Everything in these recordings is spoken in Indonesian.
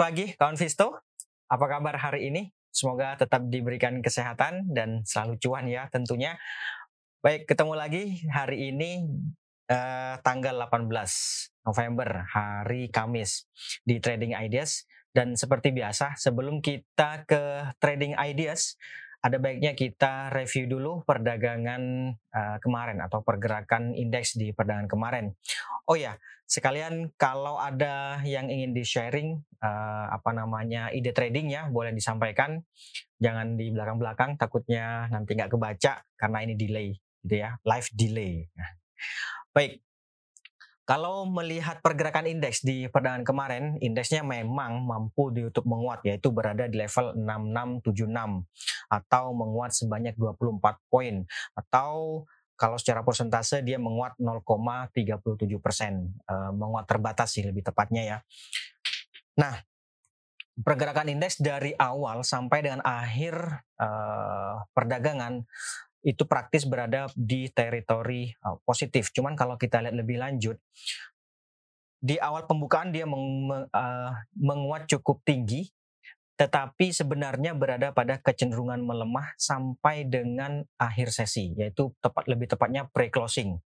Pagi kawan Visto. Apa kabar hari ini? Semoga tetap diberikan kesehatan dan selalu cuan ya tentunya. Baik, ketemu lagi hari ini eh, tanggal 18 November, hari Kamis di Trading Ideas. Dan seperti biasa, sebelum kita ke Trading Ideas, ada baiknya kita review dulu perdagangan uh, kemarin atau pergerakan indeks di perdagangan kemarin. Oh ya, sekalian kalau ada yang ingin di sharing uh, apa namanya ide tradingnya boleh disampaikan. Jangan di belakang-belakang, takutnya nanti nggak kebaca karena ini delay, gitu ya, live delay. Nah, baik, kalau melihat pergerakan indeks di perdagangan kemarin, indeksnya memang mampu ditutup menguat, yaitu berada di level 6676 atau menguat sebanyak 24 poin atau kalau secara persentase dia menguat 0,37 persen, uh, menguat terbatas sih lebih tepatnya ya. Nah, pergerakan indeks dari awal sampai dengan akhir uh, perdagangan itu praktis berada di teritori positif. Cuman kalau kita lihat lebih lanjut, di awal pembukaan dia uh, menguat cukup tinggi, tetapi sebenarnya berada pada kecenderungan melemah sampai dengan akhir sesi, yaitu tepat lebih tepatnya pre-closing.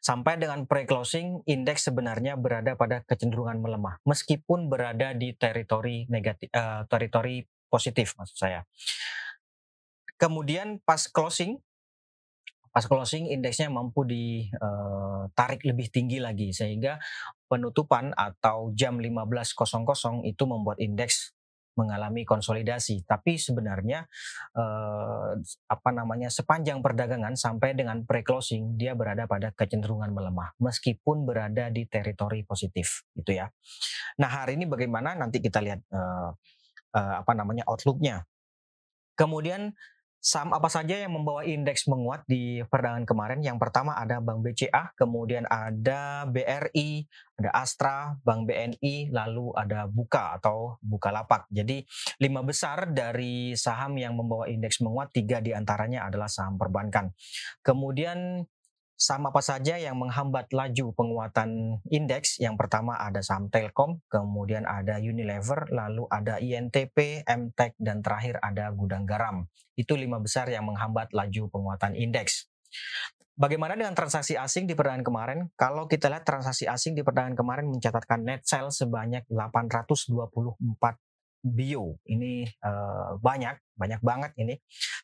Sampai dengan pre-closing, indeks sebenarnya berada pada kecenderungan melemah, meskipun berada di teritori negatif, uh, teritori positif maksud saya. Kemudian pas closing pas closing indeksnya mampu ditarik eh, lebih tinggi lagi sehingga penutupan atau jam 15.00 itu membuat indeks mengalami konsolidasi. Tapi sebenarnya eh, apa namanya sepanjang perdagangan sampai dengan pre-closing dia berada pada kecenderungan melemah meskipun berada di teritori positif gitu ya. Nah hari ini bagaimana nanti kita lihat eh, eh, apa namanya outlooknya. Kemudian Saham apa saja yang membawa indeks menguat di perdagangan kemarin? Yang pertama ada Bank BCA, kemudian ada BRI, ada Astra, Bank BNI, lalu ada Buka atau Bukalapak. Jadi lima besar dari saham yang membawa indeks menguat, tiga di antaranya adalah saham perbankan. Kemudian Saham apa saja yang menghambat laju penguatan indeks? Yang pertama ada saham Telkom, kemudian ada Unilever, lalu ada INTP, MTEK, dan terakhir ada Gudang Garam. Itu lima besar yang menghambat laju penguatan indeks. Bagaimana dengan transaksi asing di perdagangan kemarin? Kalau kita lihat transaksi asing di perdagangan kemarin mencatatkan net sale sebanyak 824 bio ini uh, banyak banyak banget ini.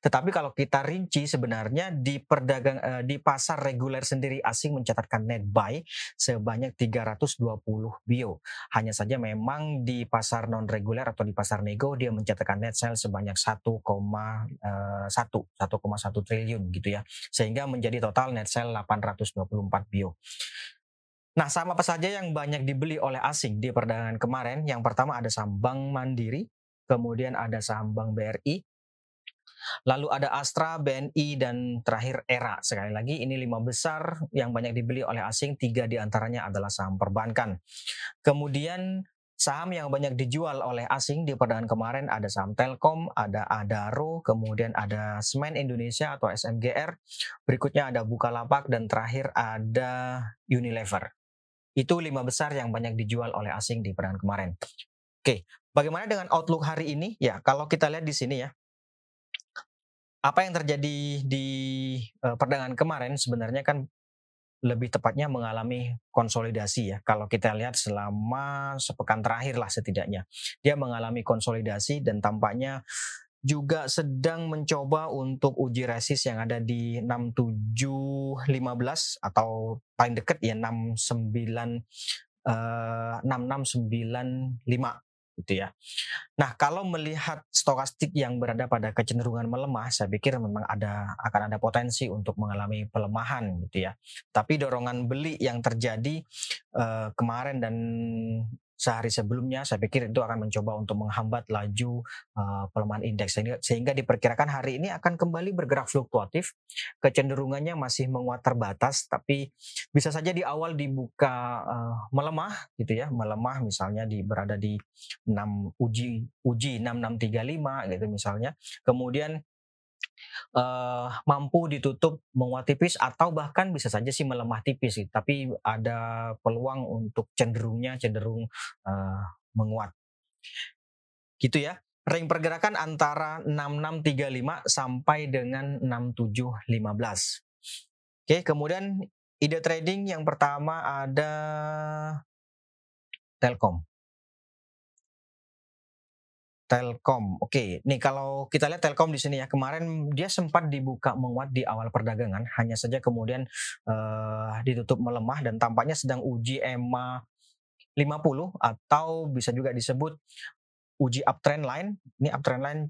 Tetapi kalau kita rinci sebenarnya di perdagang uh, di pasar reguler sendiri asing mencatatkan net buy sebanyak 320 bio. Hanya saja memang di pasar non reguler atau di pasar nego dia mencatatkan net sale sebanyak 1,1 1,1 triliun gitu ya. Sehingga menjadi total net sale 824 bio. Nah, saham apa saja yang banyak dibeli oleh asing di perdagangan kemarin? Yang pertama ada saham Bank Mandiri, kemudian ada saham Bank BRI, lalu ada Astra, BNI, dan terakhir ERA. Sekali lagi, ini lima besar yang banyak dibeli oleh asing, tiga di antaranya adalah saham perbankan. Kemudian saham yang banyak dijual oleh asing di perdagangan kemarin ada saham Telkom, ada Adaro, kemudian ada Semen Indonesia atau SMGR, berikutnya ada Bukalapak, dan terakhir ada Unilever. Itu lima besar yang banyak dijual oleh asing di perdagangan kemarin. Oke, bagaimana dengan outlook hari ini? Ya, kalau kita lihat di sini ya, apa yang terjadi di uh, perdagangan kemarin sebenarnya kan lebih tepatnya mengalami konsolidasi ya. Kalau kita lihat selama sepekan terakhir lah setidaknya, dia mengalami konsolidasi dan tampaknya juga sedang mencoba untuk uji resist yang ada di 6715 atau paling dekat ya 69 uh, 6695 gitu ya. Nah, kalau melihat stokastik yang berada pada kecenderungan melemah, saya pikir memang ada akan ada potensi untuk mengalami pelemahan gitu ya. Tapi dorongan beli yang terjadi uh, kemarin dan sehari sebelumnya saya pikir itu akan mencoba untuk menghambat laju uh, pelemahan indeks. Sehingga, sehingga diperkirakan hari ini akan kembali bergerak fluktuatif. Kecenderungannya masih menguat terbatas tapi bisa saja di awal dibuka uh, melemah gitu ya. Melemah misalnya di berada di 6 uji uji 6635 gitu misalnya. Kemudian uh, mampu ditutup menguat tipis atau bahkan bisa saja sih melemah tipis sih, tapi ada peluang untuk cenderungnya cenderung uh, menguat Gitu ya. Ring pergerakan antara 6635 sampai dengan 6715. Oke, kemudian ide trading yang pertama ada Telkom. Telkom. Oke, nih kalau kita lihat Telkom di sini ya, kemarin dia sempat dibuka menguat di awal perdagangan, hanya saja kemudian uh, ditutup melemah dan tampaknya sedang uji EMA 50 atau bisa juga disebut uji uptrend line. Ini uptrend line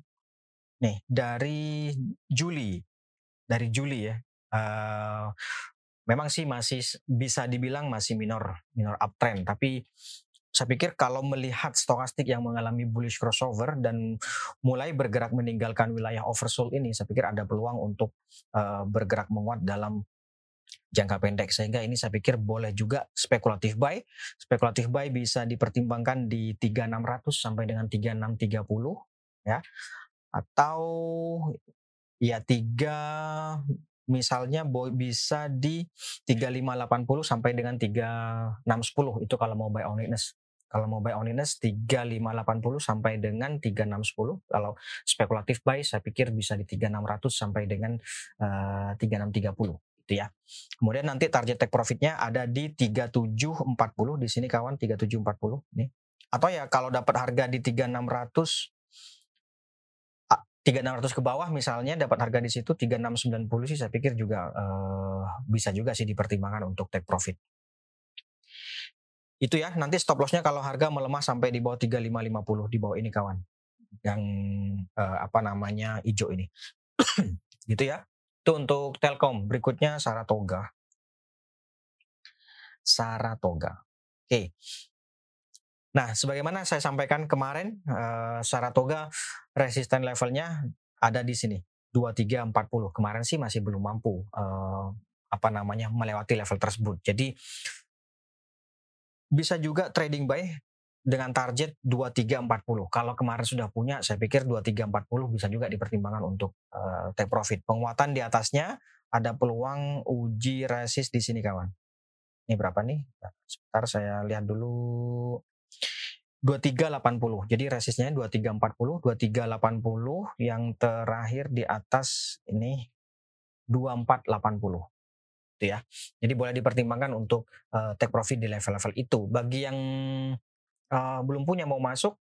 nih dari Juli. Dari Juli ya. Uh, memang sih masih bisa dibilang masih minor minor uptrend, tapi saya pikir kalau melihat stokastik yang mengalami bullish crossover dan mulai bergerak meninggalkan wilayah oversold ini, saya pikir ada peluang untuk uh, bergerak menguat dalam jangka pendek sehingga ini saya pikir boleh juga spekulatif buy. Spekulatif buy bisa dipertimbangkan di 3600 sampai dengan 3630 ya. Atau ya 3 misalnya bisa di 3580 sampai dengan 3610 itu kalau mau buy on weakness. Kalau mau buy on weakness 3580 sampai dengan 3610. Kalau spekulatif buy saya pikir bisa di 3600 sampai dengan uh, 3630 gitu ya. Kemudian nanti target take profitnya ada di 3740 di sini kawan 3740 nih. Atau ya kalau dapat harga di 3600 3600 ke bawah misalnya dapat harga di situ 3690 sih saya pikir juga uh, bisa juga sih dipertimbangkan untuk take profit. Itu ya, nanti stop lossnya kalau harga melemah sampai di bawah 3550 di bawah ini kawan. Yang uh, apa namanya hijau ini. gitu ya. Itu untuk Telkom. Berikutnya Saratoga. Saratoga. Oke. Okay. Nah, sebagaimana saya sampaikan kemarin, uh, Saratoga resisten levelnya ada di sini 2340. Kemarin sih masih belum mampu uh, apa namanya melewati level tersebut. Jadi bisa juga trading buy dengan target 2340. Kalau kemarin sudah punya, saya pikir 2340 bisa juga dipertimbangkan untuk uh, take profit. Penguatan di atasnya ada peluang uji resist di sini kawan. Ini berapa nih? Sebentar saya lihat dulu. 2380. Jadi resistnya 2340, 2380 yang terakhir di atas ini 2480. Itu ya. Jadi boleh dipertimbangkan untuk uh, take profit di level-level itu. Bagi yang uh, belum punya mau masuk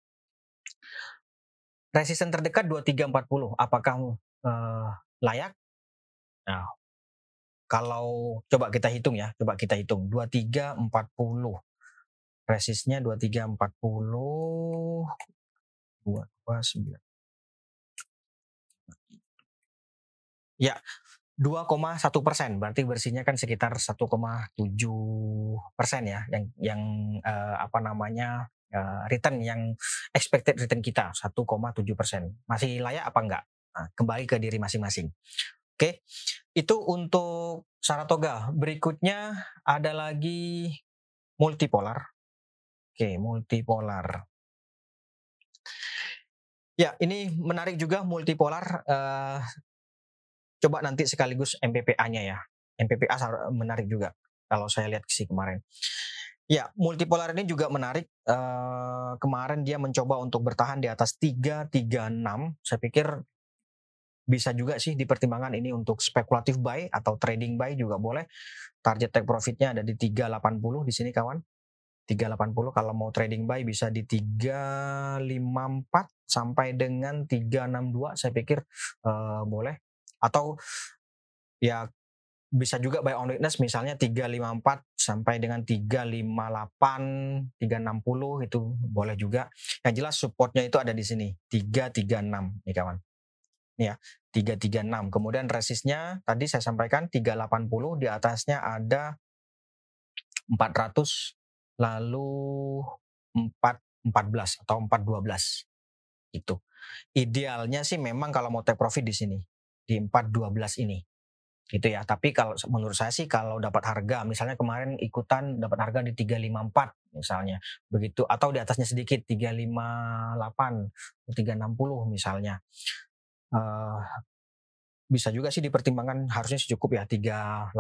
resisten terdekat 2340 apakah uh, layak? Nah, kalau coba kita hitung ya, coba kita hitung 2340 resistnya 2340 229 ya 2,1 persen berarti bersihnya kan sekitar 1,7 persen ya yang yang uh, apa namanya uh, return yang expected return kita 1,7 persen masih layak apa enggak nah, kembali ke diri masing-masing oke itu untuk Saratoga berikutnya ada lagi multipolar Oke, multipolar. Ya, ini menarik juga multipolar. Uh, coba nanti sekaligus MPPA-nya ya. MPPA menarik juga kalau saya lihat sih kemarin. Ya, multipolar ini juga menarik. Uh, kemarin dia mencoba untuk bertahan di atas 336. Saya pikir bisa juga sih dipertimbangkan ini untuk spekulatif buy atau trading buy juga boleh. Target take profitnya ada di 380 di sini kawan. 380 kalau mau trading buy bisa di 354 sampai dengan 362 saya pikir uh, boleh atau ya bisa juga buy on weakness misalnya 354 sampai dengan 358 360 itu boleh juga. Yang jelas supportnya itu ada di sini 336 nih kawan. Ya 336 kemudian resistnya tadi saya sampaikan 380 di atasnya ada 400 lalu 4 14 atau 4 12 itu. Idealnya sih memang kalau mau take profit di sini di 4 12 ini. Gitu ya. Tapi kalau menurut saya sih kalau dapat harga misalnya kemarin ikutan dapat harga di 354 misalnya begitu atau di atasnya sedikit 358 360 misalnya. Uh, bisa juga sih dipertimbangkan harusnya cukup ya 380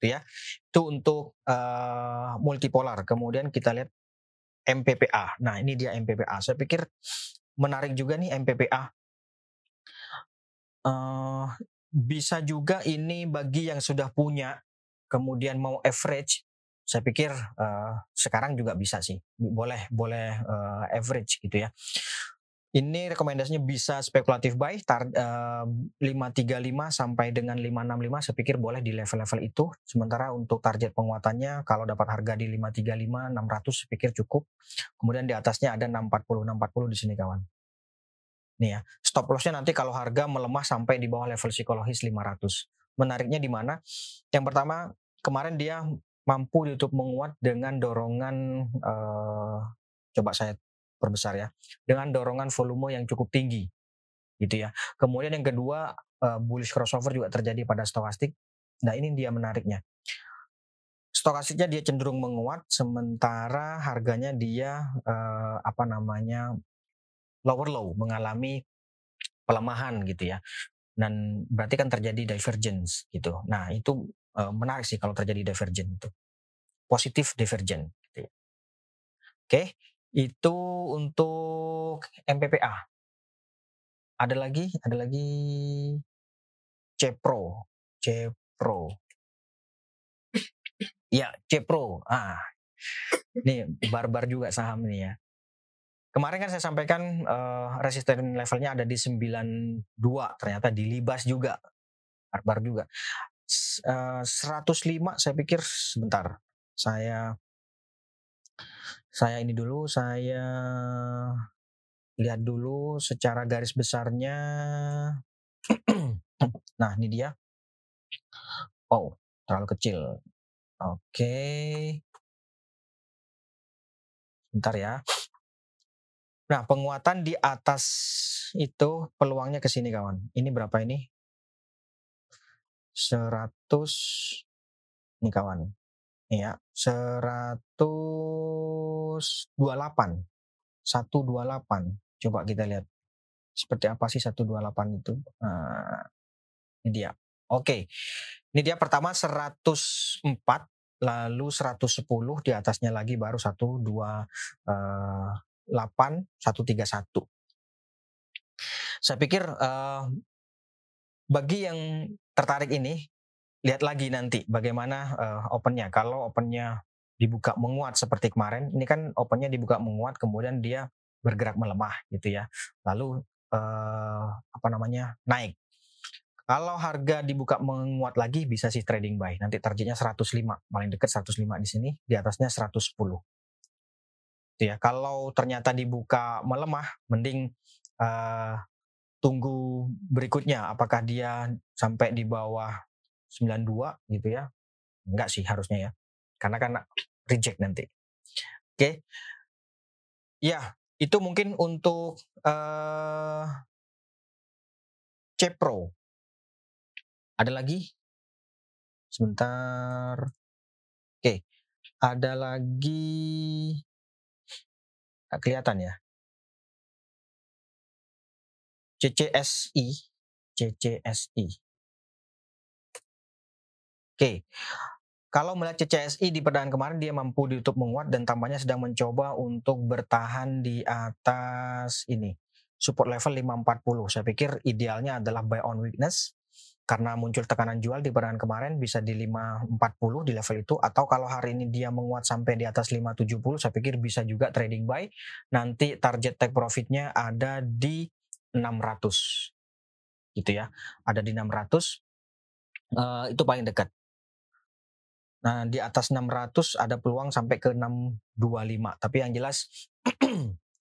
gitu ya. Itu untuk uh, multipolar. Kemudian kita lihat MPPA. Nah, ini dia MPPA. Saya pikir menarik juga nih MPPA. Uh, bisa juga ini bagi yang sudah punya, kemudian mau average, saya pikir uh, sekarang juga bisa sih, boleh boleh uh, average gitu ya. Ini rekomendasinya bisa spekulatif buy tar, uh, 535 sampai dengan 565 saya pikir boleh di level-level itu. Sementara untuk target penguatannya kalau dapat harga di 535 600 saya pikir cukup. Kemudian di atasnya ada 640 640 di sini kawan. Nih ya, stop lossnya nanti kalau harga melemah sampai di bawah level psikologis 500. Menariknya di mana? Yang pertama, kemarin dia mampu ditutup menguat dengan dorongan uh, coba saya perbesar ya dengan dorongan volume yang cukup tinggi gitu ya. Kemudian yang kedua uh, bullish crossover juga terjadi pada stokastik. Nah ini dia menariknya. Stokastiknya dia cenderung menguat sementara harganya dia uh, apa namanya lower low mengalami pelemahan gitu ya. Dan berarti kan terjadi divergence gitu. Nah itu uh, menarik sih kalau terjadi divergence itu. Positif divergence. Gitu ya. Oke, itu untuk MPPA. Ada lagi, ada lagi Cepro, Cepro. Ya, Cepro. Ah, ini barbar juga saham ini ya. Kemarin kan saya sampaikan uh, resisten levelnya ada di 92, ternyata dilibas juga. Barbar juga. Uh, eh, 105 saya pikir sebentar. Saya saya ini dulu, saya lihat dulu secara garis besarnya. nah, ini dia. Oh, terlalu kecil. Oke. Bentar ya. Nah, penguatan di atas itu peluangnya ke sini kawan. Ini berapa ini? 100 ini kawan. Iya, 128. 128. Coba kita lihat. Seperti apa sih 128 itu? Nah, ini dia. Oke. Ini dia pertama 104 lalu 110 di atasnya lagi baru 128 131. Saya pikir uh, bagi yang tertarik ini lihat lagi nanti bagaimana uh, opennya. Kalau opennya dibuka menguat seperti kemarin, ini kan opennya dibuka menguat, kemudian dia bergerak melemah gitu ya. Lalu uh, apa namanya naik. Kalau harga dibuka menguat lagi bisa sih trading buy. Nanti targetnya 105, paling dekat 105 di sini, di atasnya 110. Gitu ya. Kalau ternyata dibuka melemah, mending uh, tunggu berikutnya apakah dia sampai di bawah 92 gitu ya. Enggak sih harusnya ya. Karena kan reject nanti. Oke. Ya, itu mungkin untuk uh, Cepro. Ada lagi? Sebentar. Oke. Ada lagi Nggak kelihatan ya. CCSI. CCSI. Oke. Kalau melihat CCSI di perdagangan kemarin dia mampu ditutup menguat dan tampaknya sedang mencoba untuk bertahan di atas ini support level 540. Saya pikir idealnya adalah buy on weakness karena muncul tekanan jual di perdagangan kemarin bisa di 540 di level itu atau kalau hari ini dia menguat sampai di atas 570 saya pikir bisa juga trading buy. Nanti target take profitnya ada di 600 gitu ya. Ada di 600 uh, eh, itu paling dekat. Nah, di atas 600 ada peluang sampai ke 625. Tapi yang jelas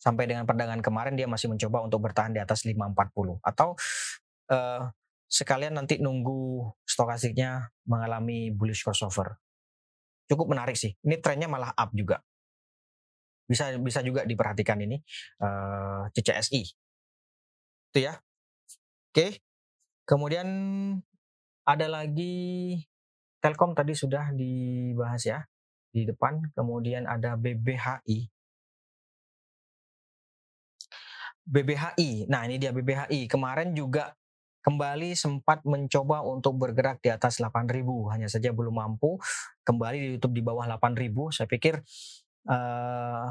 sampai dengan perdagangan kemarin dia masih mencoba untuk bertahan di atas 540 atau uh, sekalian nanti nunggu stokastiknya mengalami bullish crossover. Cukup menarik sih. Ini trennya malah up juga. Bisa bisa juga diperhatikan ini uh, eh, CCSI. Itu ya. Oke. Kemudian ada lagi Telkom tadi sudah dibahas ya di depan. Kemudian ada BBHI. BBHI. Nah, ini dia BBHI. Kemarin juga kembali sempat mencoba untuk bergerak di atas 8.000, hanya saja belum mampu. Kembali ditutup di bawah 8.000. Saya pikir uh,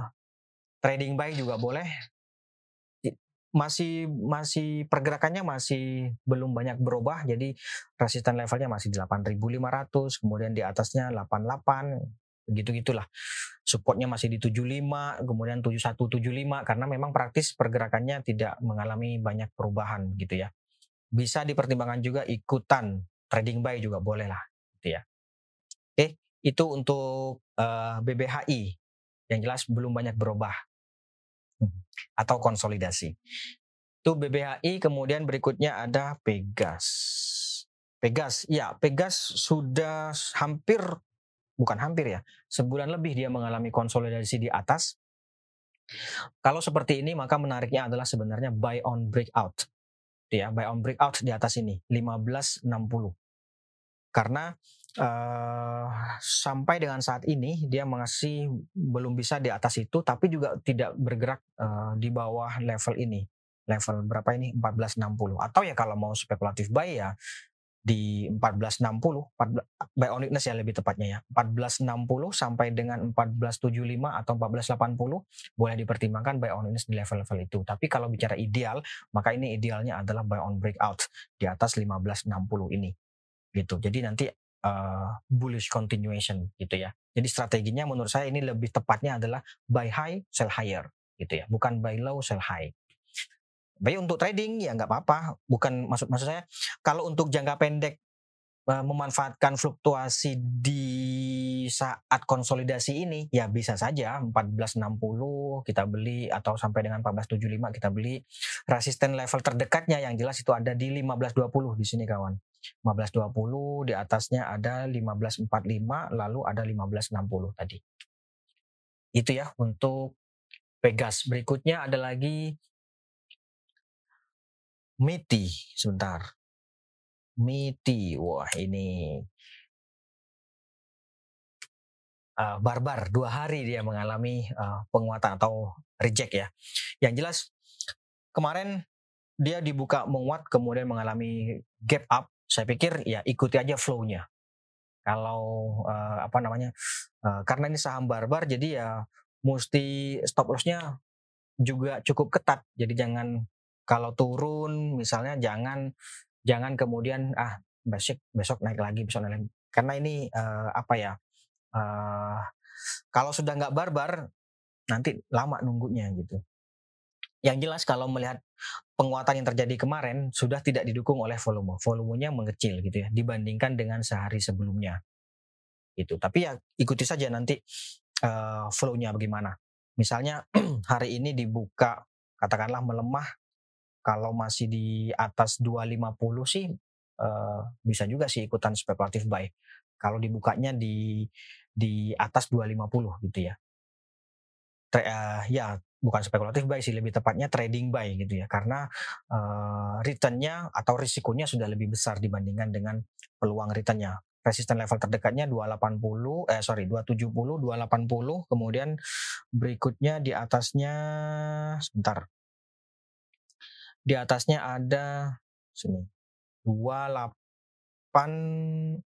trading buy juga boleh. Masih masih pergerakannya masih belum banyak berubah, jadi resisten levelnya masih di 8.500, kemudian di atasnya 88, begitu gitulah. Supportnya masih di 75, kemudian 7175 karena memang praktis pergerakannya tidak mengalami banyak perubahan gitu ya. Bisa dipertimbangkan juga ikutan trading buy juga boleh lah gitu ya. Oke, itu untuk uh, eh, BBHI yang jelas belum banyak berubah atau konsolidasi. Itu BBHI, kemudian berikutnya ada Pegas. Pegas, ya Pegas sudah hampir, bukan hampir ya, sebulan lebih dia mengalami konsolidasi di atas. Kalau seperti ini maka menariknya adalah sebenarnya buy on breakout. Ya, buy on breakout di atas ini 1560. Karena uh, sampai dengan saat ini dia masih belum bisa di atas itu tapi juga tidak bergerak uh, di bawah level ini. Level berapa ini? 1460 atau ya kalau mau spekulatif buy ya di 1460 14, buy on weakness ya lebih tepatnya ya. 1460 sampai dengan 1475 atau 1480 boleh dipertimbangkan buy on di level-level itu. Tapi kalau bicara ideal maka ini idealnya adalah buy on breakout di atas 1560 ini. Gitu. Jadi nanti uh, bullish continuation gitu ya. Jadi strateginya menurut saya ini lebih tepatnya adalah buy high, sell higher gitu ya, bukan buy low, sell high. Baik untuk trading ya nggak apa-apa, bukan maksud maksud saya kalau untuk jangka pendek uh, memanfaatkan fluktuasi di saat konsolidasi ini ya bisa saja 1460 kita beli atau sampai dengan 1475 kita beli. Resisten level terdekatnya yang jelas itu ada di 1520 di sini kawan. 1520 di atasnya ada 1545 lalu ada 1560 tadi. Itu ya untuk Pegas. Berikutnya ada lagi Miti sebentar Miti wah ini uh, barbar dua hari dia mengalami uh, penguatan atau reject ya yang jelas kemarin dia dibuka menguat kemudian mengalami gap up saya pikir ya ikuti aja flow-nya. Kalau uh, apa namanya? Uh, karena ini saham barbar jadi ya mesti stop loss-nya juga cukup ketat. Jadi jangan kalau turun misalnya jangan jangan kemudian ah besok besok naik lagi besok naik lagi. Karena ini uh, apa ya? Uh, kalau sudah nggak barbar nanti lama nunggunya gitu. Yang jelas kalau melihat penguatan yang terjadi kemarin sudah tidak didukung oleh volume. Volumenya mengecil gitu ya dibandingkan dengan sehari sebelumnya. Itu. Tapi ya ikuti saja nanti uh, flow-nya bagaimana. Misalnya hari ini dibuka katakanlah melemah kalau masih di atas 250 sih uh, bisa juga sih ikutan spekulatif buy. Kalau dibukanya di di atas 250 gitu ya. Tre, uh, ya bukan spekulatif buy sih lebih tepatnya trading buy gitu ya karena uh, returnnya atau risikonya sudah lebih besar dibandingkan dengan peluang returnnya resisten level terdekatnya 280 eh sorry 270 280 kemudian berikutnya di atasnya sebentar di atasnya ada sini 28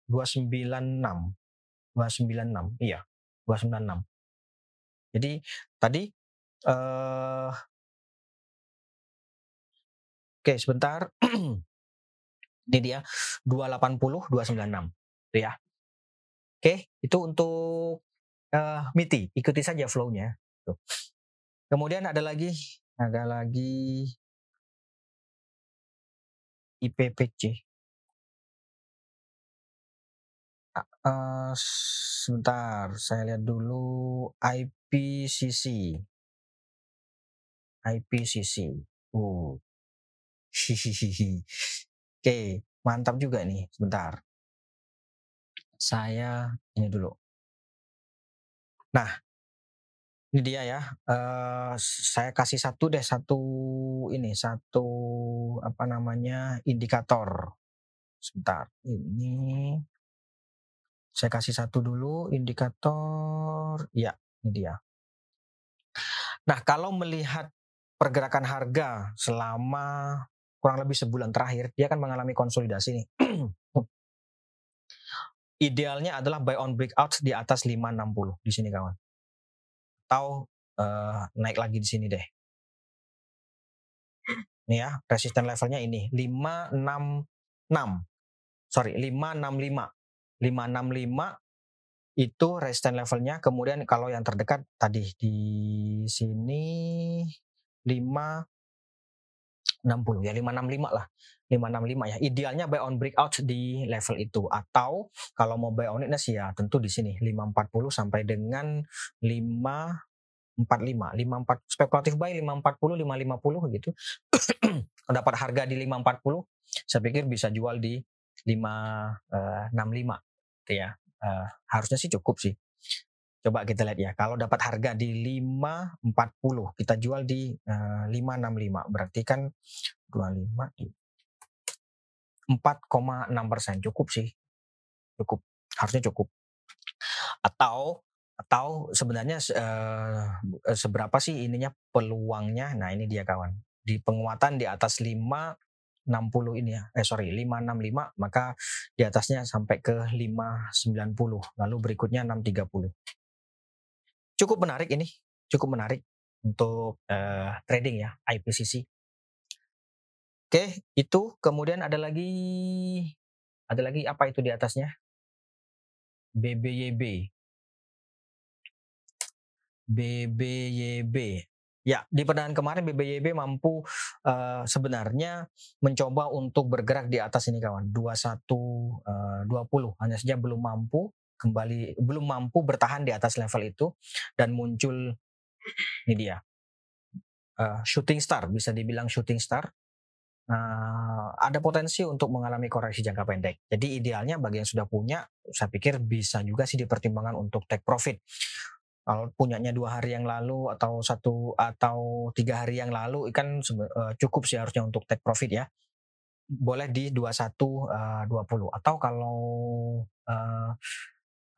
296 296 iya 296 jadi tadi uh, oke sebentar. Ini dia 280 296 itu ya. Oke, itu untuk uh, MITI, ikuti saja flow-nya. Kemudian ada lagi ada lagi IPPC. Uh, sebentar, saya lihat dulu IPCC. IPCC. Uh. Hihihi. Oke, mantap juga nih. Sebentar. Saya ini dulu. Nah, ini dia ya. Uh, saya kasih satu deh, satu ini, satu apa namanya indikator. Sebentar. Ini saya kasih satu dulu indikator. Ya, ini dia. Nah, kalau melihat pergerakan harga selama kurang lebih sebulan terakhir dia akan mengalami konsolidasi nih. Idealnya adalah buy on breakout di atas 560 di sini kawan. Atau uh, naik lagi di sini deh. Ini ya, resisten levelnya ini 566. Sorry, 565. 565 itu resisten levelnya. Kemudian kalau yang terdekat tadi di sini 5 60 ya 565 lah 565 ya. Idealnya buy on breakout di level itu. Atau kalau mau buy on weakness ya tentu di sini 540 sampai dengan 545 54 spekulatif buy 540 550 gitu. Dapat harga di 540 saya pikir bisa jual di 565 gitu ya. Uh, harusnya sih cukup sih. Coba kita lihat ya, kalau dapat harga di 540, kita jual di uh, eh, 565, berarti kan 25 di 4,6 persen, cukup sih, cukup, harusnya cukup. Atau atau sebenarnya uh, seberapa sih ininya peluangnya? Nah ini dia kawan, di penguatan di atas 5 60 ini ya, eh sorry 565 maka di atasnya sampai ke 590 lalu berikutnya 630 cukup menarik ini, cukup menarik untuk uh, trading ya IPCC. Oke, itu kemudian ada lagi ada lagi apa itu di atasnya? BBYB. BBYB. Ya, di perdagangan kemarin BBYB mampu uh, sebenarnya mencoba untuk bergerak di atas ini kawan, 21 uh, 20. Hanya saja belum mampu kembali belum mampu bertahan di atas level itu dan muncul ini dia uh, shooting star bisa dibilang shooting star uh, ada potensi untuk mengalami koreksi jangka pendek jadi idealnya bagi yang sudah punya saya pikir bisa juga sih dipertimbangkan untuk take profit kalau punyanya dua hari yang lalu atau satu atau tiga hari yang lalu kan uh, cukup sih harusnya untuk take profit ya boleh di 21 uh, 20 atau kalau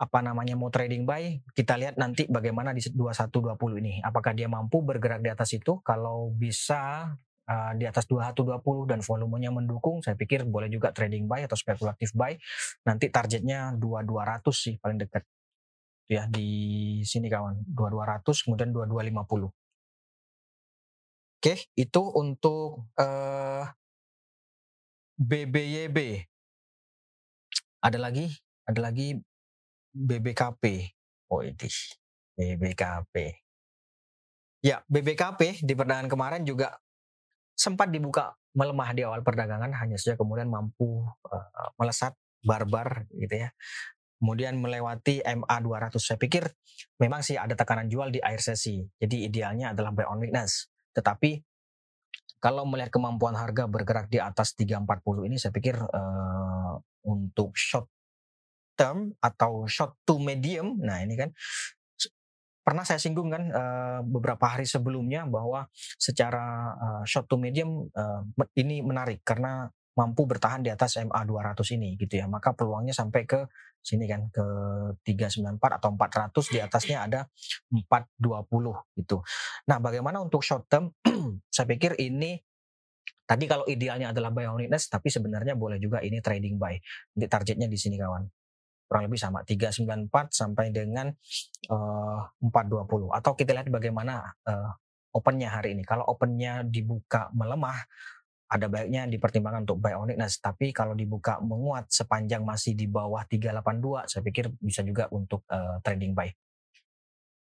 apa namanya mau trading buy, kita lihat nanti bagaimana di 2120 ini. Apakah dia mampu bergerak di atas itu? Kalau bisa uh, di atas 2120 dan volumenya mendukung, saya pikir boleh juga trading buy atau spekulatif buy. Nanti targetnya 2200 sih paling dekat. Ya di sini kawan, 2200 kemudian 2250. Oke, itu untuk uh, BBYB. Ada lagi, ada lagi BBKP. Oh ini BBKP. Ya, BBKP di perdagangan kemarin juga sempat dibuka melemah di awal perdagangan, hanya saja kemudian mampu uh, melesat barbar gitu ya. Kemudian melewati MA 200. Saya pikir memang sih ada tekanan jual di air sesi. Jadi idealnya adalah buy on weakness. Tetapi kalau melihat kemampuan harga bergerak di atas 340 ini saya pikir uh, untuk short term atau short to medium. Nah, ini kan pernah saya singgung kan beberapa hari sebelumnya bahwa secara short to medium ini menarik karena mampu bertahan di atas MA 200 ini gitu ya. Maka peluangnya sampai ke sini kan ke 394 atau 400 di atasnya ada 420 gitu. Nah, bagaimana untuk short term? saya pikir ini tadi kalau idealnya adalah buy on weakness tapi sebenarnya boleh juga ini trading buy. Nanti targetnya di sini kawan kurang lebih sama 394 sampai dengan uh, eh, 420 atau kita lihat bagaimana uh, opennya hari ini. Kalau opennya dibuka melemah ada baiknya dipertimbangkan untuk buy on weakness tapi kalau dibuka menguat sepanjang masih di bawah 382 saya pikir bisa juga untuk uh, trading buy.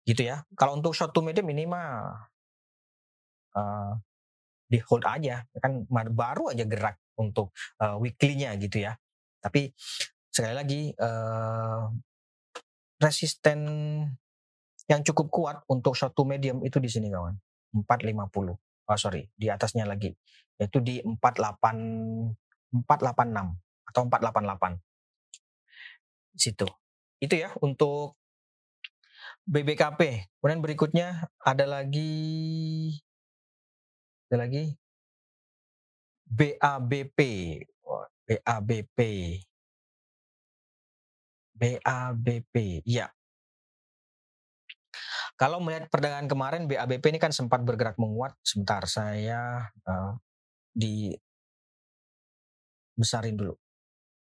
Gitu ya. Kalau untuk short to medium ini mah uh, di hold aja. Kan baru aja gerak untuk uh, weekly-nya gitu ya. Tapi sekali lagi uh, resisten yang cukup kuat untuk to medium itu di sini kawan. 450 oh sorry di atasnya lagi. Yaitu di 48 486 atau 488 situ. Itu ya untuk BBKP kemudian berikutnya ada lagi ada lagi BABP BABP BABP, iya. Kalau melihat perdagangan kemarin BABP ini kan sempat bergerak menguat. Sebentar, saya uh, di besarin dulu.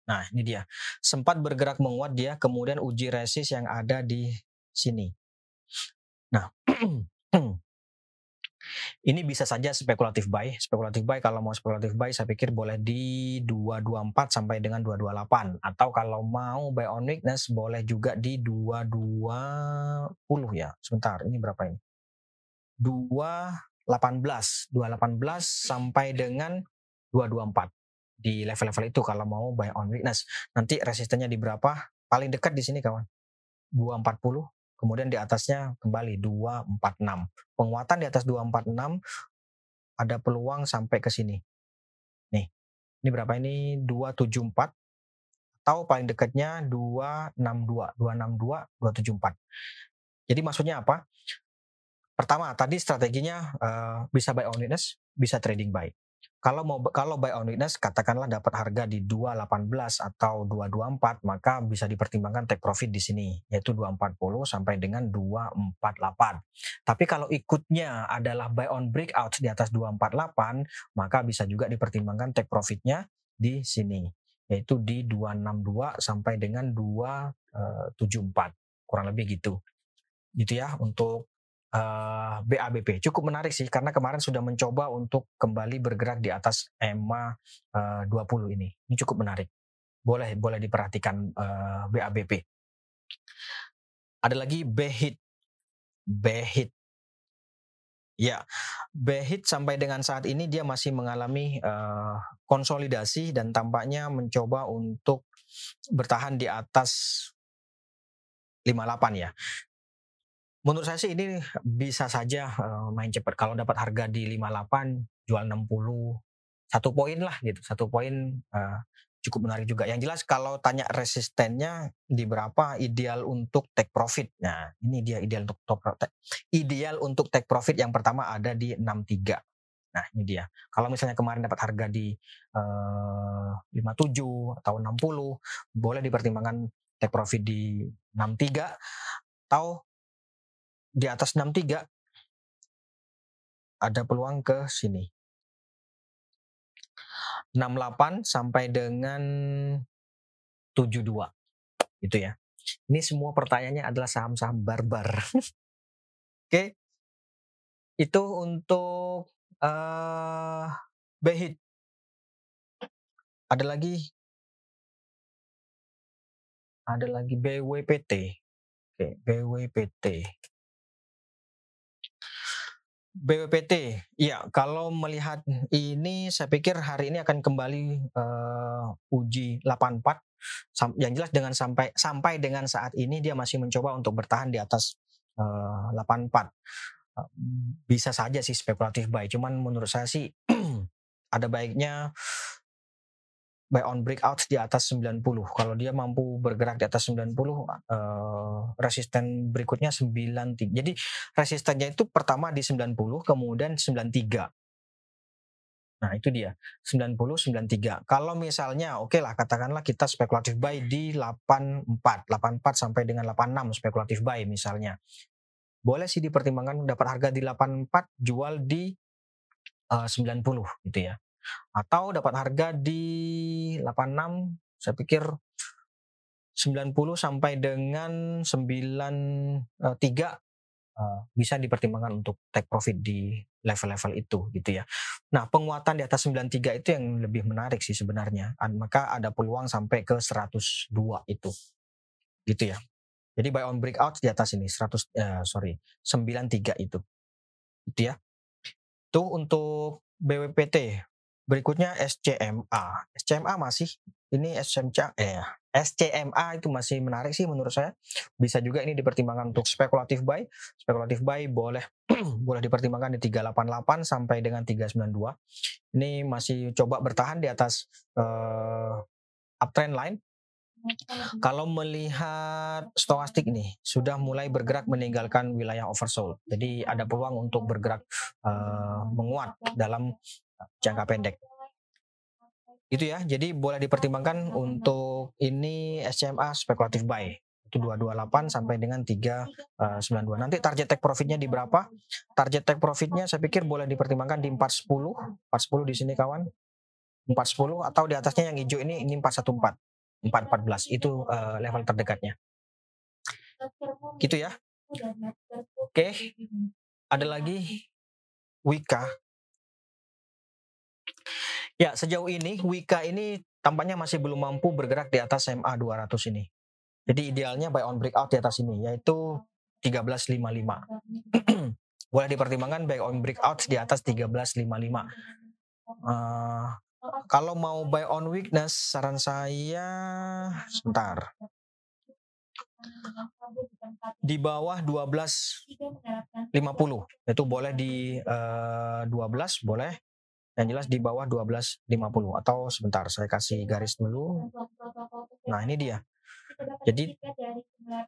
Nah, ini dia. Sempat bergerak menguat dia, kemudian uji resist yang ada di sini. Nah, Ini bisa saja spekulatif buy. Spekulatif buy kalau mau spekulatif buy saya pikir boleh di 224 sampai dengan 228 atau kalau mau buy on weakness boleh juga di 220 ya. Sebentar, ini berapa ini? 218, 218 sampai dengan 224 di level-level itu kalau mau buy on weakness. Nanti resistennya di berapa? Paling dekat di sini kawan. 240 kemudian di atasnya kembali 246. Penguatan di atas 246 ada peluang sampai ke sini. Nih, ini berapa ini? 274 atau paling dekatnya 262, 262, 274. Jadi maksudnya apa? Pertama, tadi strateginya uh, bisa buy on weakness, bisa trading buy. Kalau mau kalau buy on weakness katakanlah dapat harga di 218 atau 224 maka bisa dipertimbangkan take profit di sini yaitu 240 sampai dengan 248. Tapi kalau ikutnya adalah buy on breakout di atas 248 maka bisa juga dipertimbangkan take profitnya di sini yaitu di 262 sampai dengan 274 kurang lebih gitu gitu ya untuk uh, eh, BABP. Cukup menarik sih karena kemarin sudah mencoba untuk kembali bergerak di atas EMA uh, 20 ini. Ini cukup menarik. Boleh boleh diperhatikan uh, eh, BABP. Ada lagi BHIT. BHIT. Ya, BHIT sampai dengan saat ini dia masih mengalami uh, konsolidasi dan tampaknya mencoba untuk bertahan di atas 58 ya menurut saya sih ini bisa saja uh, main cepat. Kalau dapat harga di 58, jual 60, satu poin lah gitu. Satu poin uh, cukup menarik juga. Yang jelas kalau tanya resistennya di berapa ideal untuk take profit. Nah, ini dia ideal untuk top ideal untuk take profit yang pertama ada di 63. Nah, ini dia. Kalau misalnya kemarin dapat harga di uh, 57 atau 60, boleh dipertimbangkan take profit di 63 atau di atas 63 ada peluang ke sini. 68 sampai dengan 72. Itu ya. Ini semua pertanyaannya adalah saham-saham barbar. Oke. Itu untuk uh, Behit. Ada lagi ada lagi BWPT. Oke, BWPT. BPPT, ya kalau melihat ini saya pikir hari ini akan kembali uh, uji 84. Yang jelas dengan sampai sampai dengan saat ini dia masih mencoba untuk bertahan di atas uh, 84. Uh, bisa saja sih spekulatif buy, cuman menurut saya sih ada baiknya buy on breakout di atas 90. Kalau dia mampu bergerak di atas 90, uh, eh, resisten berikutnya 93. Jadi resistennya itu pertama di 90, kemudian 93. Nah, itu dia. 90 93. Kalau misalnya oke okay lah katakanlah kita spekulatif buy di 84, 84 sampai dengan 86 spekulatif buy misalnya. Boleh sih dipertimbangkan dapat harga di 84 jual di uh, 90 gitu ya atau dapat harga di 86 saya pikir 90 sampai dengan 93 uh, uh, bisa dipertimbangkan untuk take profit di level-level itu gitu ya. Nah, penguatan di atas 93 itu yang lebih menarik sih sebenarnya. Maka ada peluang sampai ke 102 itu. Gitu ya. Jadi buy on breakout di atas ini 100 uh, eh, sorry 93 itu. Gitu ya. Itu untuk BWPT Berikutnya SCMA. SCMA masih ini SCMA eh SCMA itu masih menarik sih menurut saya. Bisa juga ini dipertimbangkan untuk spekulatif buy. Spekulatif buy boleh boleh dipertimbangkan di 388 sampai dengan 392. Ini masih coba bertahan di atas uh, uptrend line. Kalau melihat stokastik nih sudah mulai bergerak meninggalkan wilayah oversold. Jadi ada peluang untuk bergerak uh, menguat dalam jangka pendek. Itu ya, jadi boleh dipertimbangkan untuk ini SMA spekulatif buy itu 228 sampai dengan 392. Eh, Nanti target take profitnya di berapa? Target take profitnya saya pikir boleh dipertimbangkan di 410. 410 di sini kawan. 410 atau di atasnya yang hijau ini ini 414. 414 itu uh, level terdekatnya. Gitu ya. Oke. ada lagi Wika. Ya, sejauh ini Wika ini tampaknya masih belum mampu bergerak di atas MA 200 ini. Jadi idealnya buy on breakout di atas ini yaitu 1355. Boleh dipertimbangkan buy on breakout di atas 1355. Uh, kalau mau buy on weakness, saran saya sebentar. Di bawah 12.50 itu boleh di uh, eh, 12 boleh yang jelas di bawah 12.50 atau sebentar saya kasih garis dulu. Nah, ini dia. Jadi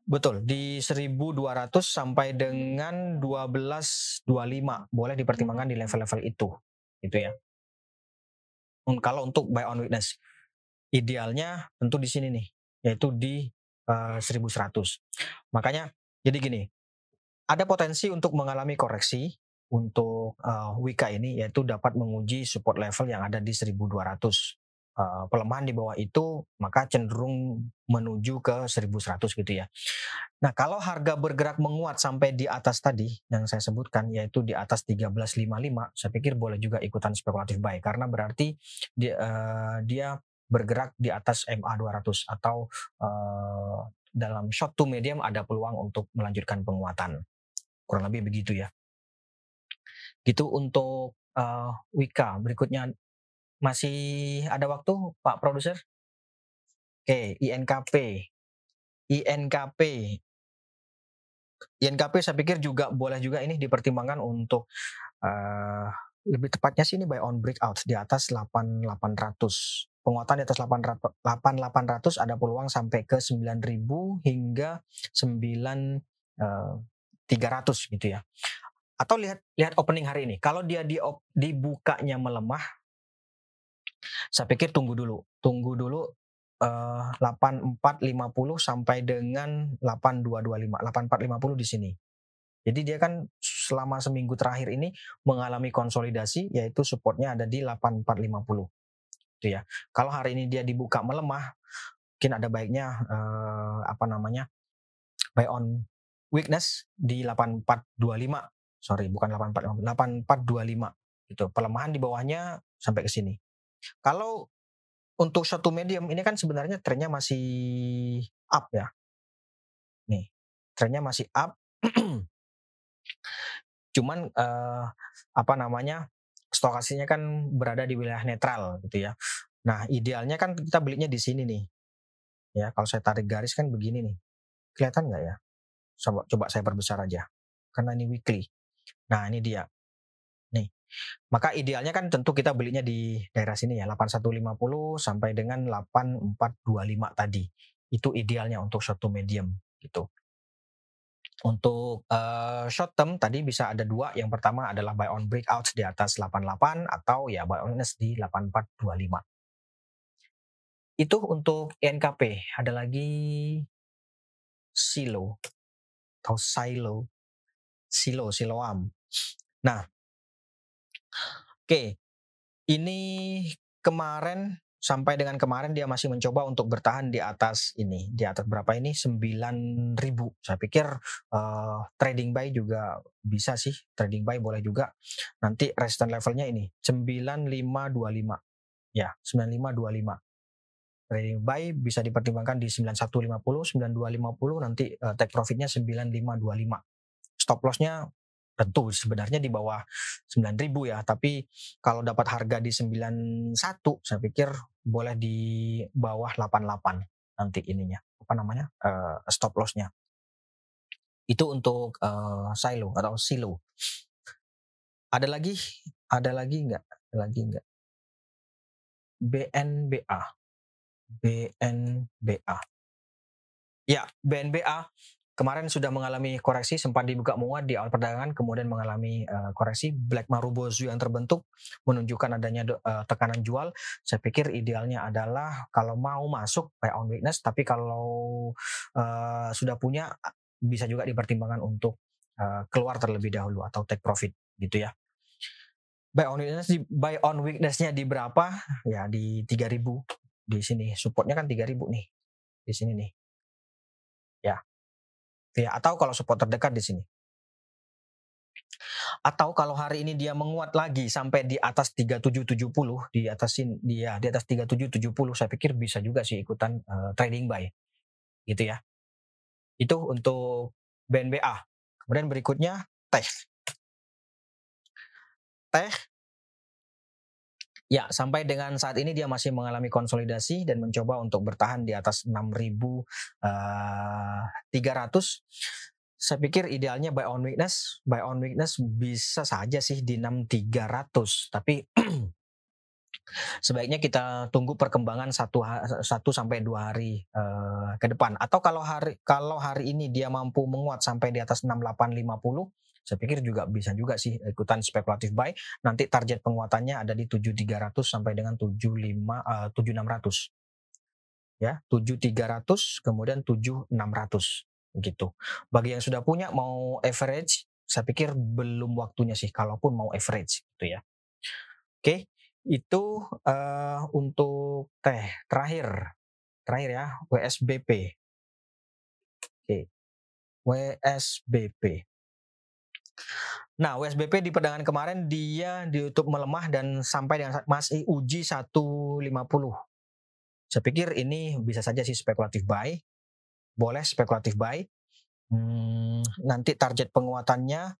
betul di 1200 sampai dengan 1225 boleh dipertimbangkan di level-level itu. Gitu ya. Kalau untuk buy on witness idealnya tentu di sini nih yaitu di uh, eh, 1100. Makanya jadi gini, ada potensi untuk mengalami koreksi untuk uh, Wika ini yaitu dapat menguji support level yang ada di 1200 uh, pelemahan di bawah itu maka cenderung menuju ke 1100 gitu ya. Nah, kalau harga bergerak menguat sampai di atas tadi yang saya sebutkan yaitu di atas 1355, saya pikir boleh juga ikutan spekulatif buy karena berarti dia, uh, dia bergerak di atas MA 200 atau uh, dalam short to medium ada peluang untuk melanjutkan penguatan. Kurang lebih begitu ya. Gitu untuk uh, Wika. Berikutnya masih ada waktu Pak Produser? Oke, INKP. INKP. INKP saya pikir juga boleh juga ini dipertimbangkan untuk uh, lebih tepatnya sih ini buy on breakout di atas 8800. Penguatan di atas 8800 ada peluang sampai ke 9000 hingga 9300 uh, gitu ya. Atau lihat lihat opening hari ini. Kalau dia di dibukanya melemah saya pikir tunggu dulu, tunggu dulu uh, 8450 sampai dengan 8225, 8450 di sini. Jadi dia kan selama seminggu terakhir ini mengalami konsolidasi yaitu supportnya ada di 8450. Itu ya. Kalau hari ini dia dibuka melemah, mungkin ada baiknya uh, apa namanya? buy on weakness di 8425. Sorry, bukan 8425, 8425 gitu. Pelemahan di bawahnya sampai ke sini. Kalau untuk satu medium ini kan sebenarnya trennya masih up ya. Nih, trennya masih up. Cuman uh, apa namanya? stokasinya kan berada di wilayah netral gitu ya. Nah, idealnya kan kita belinya di sini nih. Ya, kalau saya tarik garis kan begini nih. Kelihatan nggak ya? Coba coba saya perbesar aja. Karena ini weekly. Nah, ini dia. Nih. Maka idealnya kan tentu kita belinya di daerah sini ya 8150 sampai dengan 8425 tadi. Itu idealnya untuk short to medium gitu. Untuk uh, short term tadi bisa ada dua. Yang pertama adalah buy on breakout di atas 88 atau ya buy on di 8425. Itu untuk NKP. Ada lagi silo atau silo. Silo, siloam. Nah, Oke, ini kemarin sampai dengan kemarin dia masih mencoba untuk bertahan di atas ini di atas berapa ini? 9000 saya pikir uh, trading buy juga bisa sih trading buy boleh juga. Nanti resistance levelnya ini 9525 ya 9525 trading buy bisa dipertimbangkan di 9150 9250 nanti uh, take profitnya 9525 stop lossnya tentu sebenarnya di bawah 9000 ya. Tapi kalau dapat harga di 91 saya pikir boleh di bawah 88 nanti ininya apa namanya uh, stop lossnya. Itu untuk uh, silo atau silo. Ada lagi? Ada lagi enggak ada lagi enggak BNBA BNBA ya BNBA kemarin sudah mengalami koreksi sempat dibuka menguat di awal perdagangan kemudian mengalami uh, koreksi. Black marubozu yang terbentuk menunjukkan adanya uh, tekanan jual. Saya pikir idealnya adalah kalau mau masuk buy on weakness tapi kalau uh, sudah punya bisa juga dipertimbangkan untuk uh, keluar terlebih dahulu atau take profit gitu ya. Buy on weakness di buy on weaknessnya di berapa? Ya di 3000 di sini supportnya kan 3000 nih. Di sini nih ya ya atau kalau support terdekat di sini Atau kalau hari ini dia menguat lagi sampai di atas 3770 di atasin dia di atas 3770 saya pikir bisa juga sih ikutan uh, trading buy. Gitu ya. Itu untuk BNBA. Kemudian berikutnya teh. Teh Ya, sampai dengan saat ini dia masih mengalami konsolidasi dan mencoba untuk bertahan di atas 6.300. Uh, saya pikir idealnya buy on weakness, buy on weakness bisa saja sih di 6300, tapi sebaiknya kita tunggu perkembangan satu satu sampai dua hari uh, ke depan. Atau kalau hari kalau hari ini dia mampu menguat sampai di atas 6850 saya pikir juga bisa juga sih ikutan spekulatif buy. Nanti target penguatannya ada di 7300 sampai dengan 75 uh, 7600. Ya, 7300 kemudian 7600 gitu. Bagi yang sudah punya mau average, saya pikir belum waktunya sih kalaupun mau average gitu ya. Oke, itu uh, untuk teh terakhir. Terakhir ya, WSBP. Oke. WSBP. Nah, USBP di perdagangan kemarin dia ditutup melemah dan sampai dengan masih uji 150. Saya pikir ini bisa saja sih spekulatif buy. Boleh spekulatif buy. Hmm, nanti target penguatannya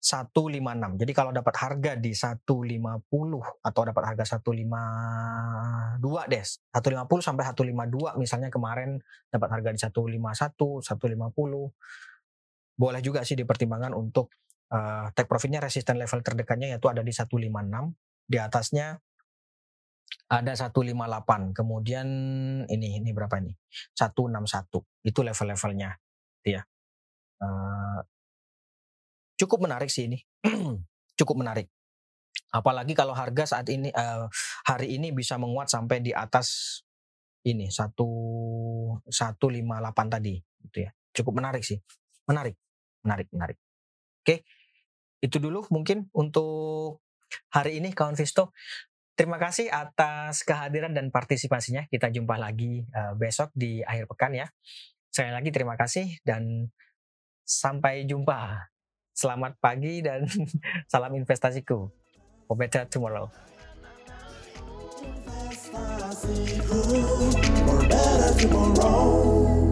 156. Jadi kalau dapat harga di 150 atau dapat harga 152 deh. 150 sampai 152 misalnya kemarin dapat harga di 151, 150 boleh juga sih dipertimbangkan untuk uh, take profitnya resisten level terdekatnya yaitu ada di 156 di atasnya ada 158 kemudian ini ini berapa ini? 161 itu level-levelnya ya. Uh, cukup menarik sih ini cukup menarik. Apalagi kalau harga saat ini uh, hari ini bisa menguat sampai di atas ini satu satu lima delapan tadi gitu ya. Cukup menarik sih menarik menarik menarik. Oke itu dulu mungkin untuk hari ini kawan Visto terima kasih atas kehadiran dan partisipasinya. Kita jumpa lagi uh, besok di akhir pekan ya. Sekali lagi terima kasih dan sampai jumpa. Selamat pagi dan salam investasiku. For better tomorrow. Tomorrow